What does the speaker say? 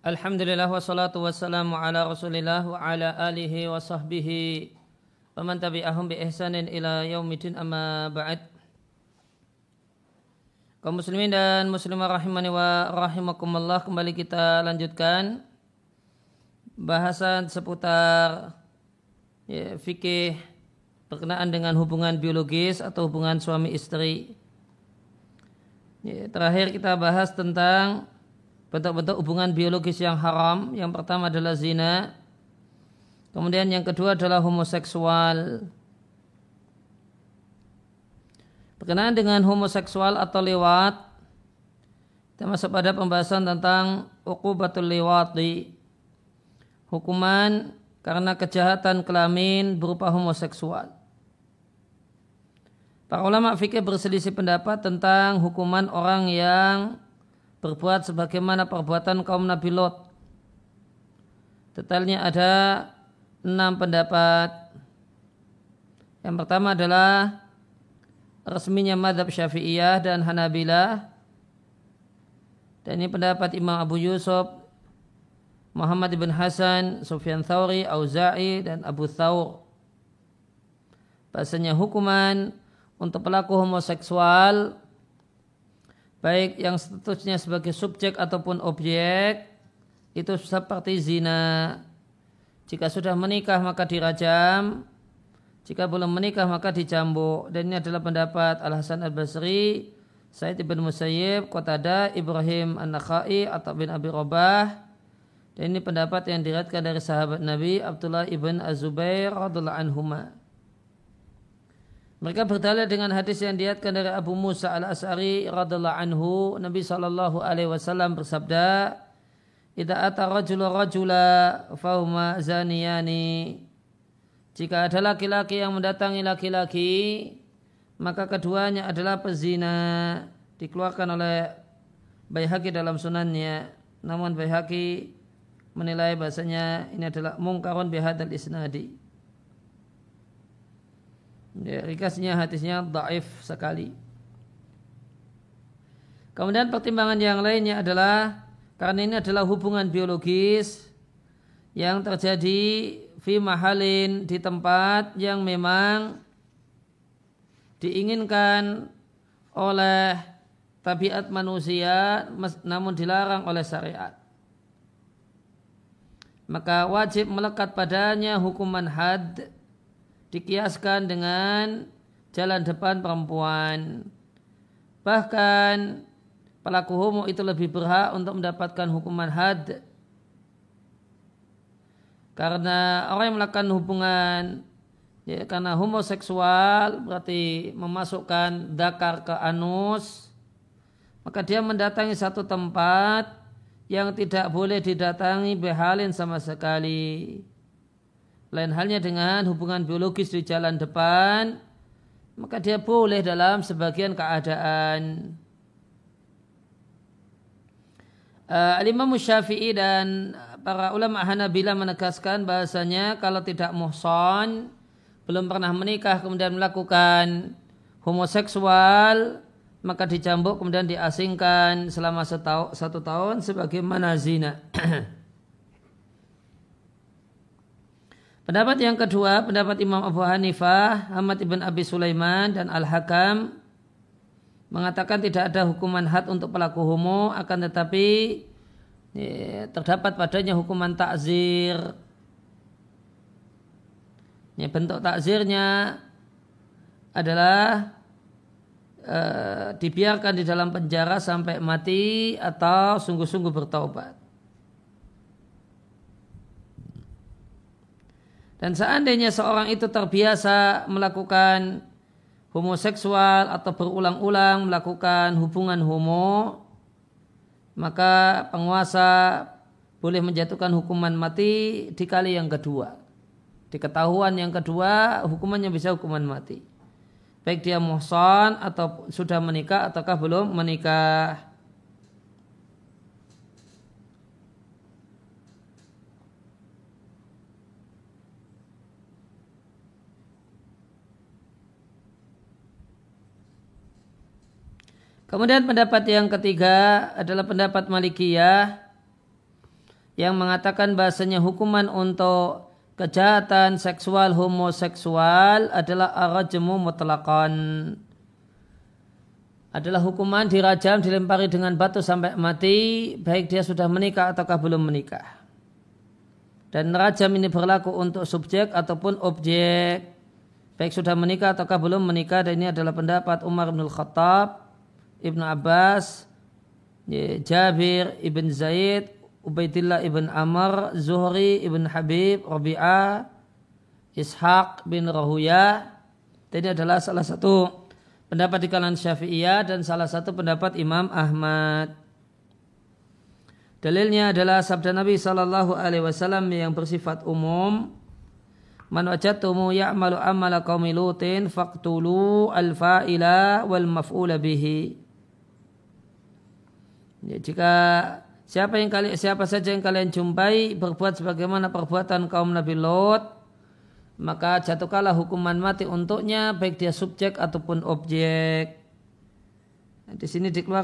Alhamdulillah wassalatu wassalamu ala rasulillah wa ala alihi wa sahbihi wa man tabi'ahum bi ihsanin ila yaumidin amma ba'd. Kaum muslimin dan muslimah rahimani wa rahimakumullah kembali kita lanjutkan bahasan seputar ya, fikih berkenaan dengan hubungan biologis atau hubungan suami istri. Ya, terakhir kita bahas tentang bentuk-bentuk hubungan biologis yang haram. Yang pertama adalah zina. Kemudian yang kedua adalah homoseksual. Berkenaan dengan homoseksual atau lewat, kita masuk pada pembahasan tentang uqubatul lewati. Hukuman karena kejahatan kelamin berupa homoseksual. Para ulama fikih berselisih pendapat tentang hukuman orang yang berbuat sebagaimana perbuatan kaum Nabi Lot. Detailnya ada enam pendapat. Yang pertama adalah resminya madhab syafi'iyah dan hanabilah. Dan ini pendapat Imam Abu Yusuf, Muhammad ibn Hasan, Sufyan Thawri, Auza'i, dan Abu Thawr. Bahasanya hukuman untuk pelaku homoseksual baik yang statusnya sebagai subjek ataupun objek itu seperti zina. Jika sudah menikah maka dirajam, jika belum menikah maka dicambuk. Dan ini adalah pendapat Al Hasan Al Basri, Said ibn Musayyib, Qatada, Ibrahim An-Nakhai, atau bin Abi Robah. Dan ini pendapat yang diriatkan dari sahabat Nabi Abdullah ibn Azubair radhiallahu. Mereka berdalil dengan hadis yang diatkan dari Abu Musa al Asari radhiallahu anhu. Nabi Shallallahu alaihi wasallam bersabda, "Idza ata rajulu rajula fauma zaniyani." Jika ada laki-laki yang mendatangi laki-laki, maka keduanya adalah pezina. Dikeluarkan oleh Baihaqi dalam sunannya. Namun Baihaqi menilai bahasanya ini adalah mungkarun bihadal isnadi. Ya, rikasnya hadisnya daif sekali. Kemudian pertimbangan yang lainnya adalah karena ini adalah hubungan biologis yang terjadi fi mahalin di tempat yang memang diinginkan oleh tabiat manusia namun dilarang oleh syariat. Maka wajib melekat padanya hukuman had dikiaskan dengan jalan depan perempuan. Bahkan pelaku homo itu lebih berhak untuk mendapatkan hukuman had. Karena orang yang melakukan hubungan ya, karena homoseksual berarti memasukkan dakar ke anus maka dia mendatangi satu tempat yang tidak boleh didatangi behalin sama sekali. Lain halnya dengan hubungan biologis di jalan depan, maka dia boleh dalam sebagian keadaan. Uh, Al-Imam Syafi'i dan para ulama Hanabila menegaskan bahasanya kalau tidak muhson, belum pernah menikah kemudian melakukan homoseksual, maka dicambuk kemudian diasingkan selama satu tahun sebagaimana zina. Pendapat yang kedua, pendapat Imam Abu Hanifah, Ahmad ibn Abi Sulaiman dan Al-Hakam mengatakan tidak ada hukuman had untuk pelaku homo, akan tetapi ya, terdapat padanya hukuman takzir. Ya, bentuk takzirnya adalah e, dibiarkan di dalam penjara sampai mati atau sungguh-sungguh bertaubat. Dan seandainya seorang itu terbiasa melakukan homoseksual atau berulang-ulang melakukan hubungan homo, maka penguasa boleh menjatuhkan hukuman mati di kali yang kedua. Di ketahuan yang kedua, hukumannya bisa hukuman mati. Baik dia muhson atau sudah menikah ataukah belum menikah. Kemudian pendapat yang ketiga adalah pendapat Malikiyah yang mengatakan bahasanya hukuman untuk kejahatan seksual homoseksual adalah arajmu mutlakon adalah hukuman dirajam dilempari dengan batu sampai mati baik dia sudah menikah ataukah belum menikah. Dan rajam ini berlaku untuk subjek ataupun objek. Baik sudah menikah ataukah belum menikah dan ini adalah pendapat Umar bin Khattab Ibnu Abbas Jabir ibn Zaid Ubaidillah ibn Amr, Zuhri ibn Habib, Rabi'ah, Ishaq bin Rahuya. Ini adalah salah satu pendapat di kalangan Syafi'iyah dan salah satu pendapat Imam Ahmad. Dalilnya adalah sabda Nabi Shallallahu Alaihi Wasallam yang bersifat umum. Man wajatumu ya'malu amala qaumi lutin faqtulu al-fa'ila wal maf'ula bihi. Ya, jika Siapa yang kalian siapa saja yang kalian jumpai berbuat sebagaimana perbuatan kaum Nabi Lot, maka jatuhkanlah hukuman mati untuknya baik dia subjek ataupun objek. Di sini dikeluarkan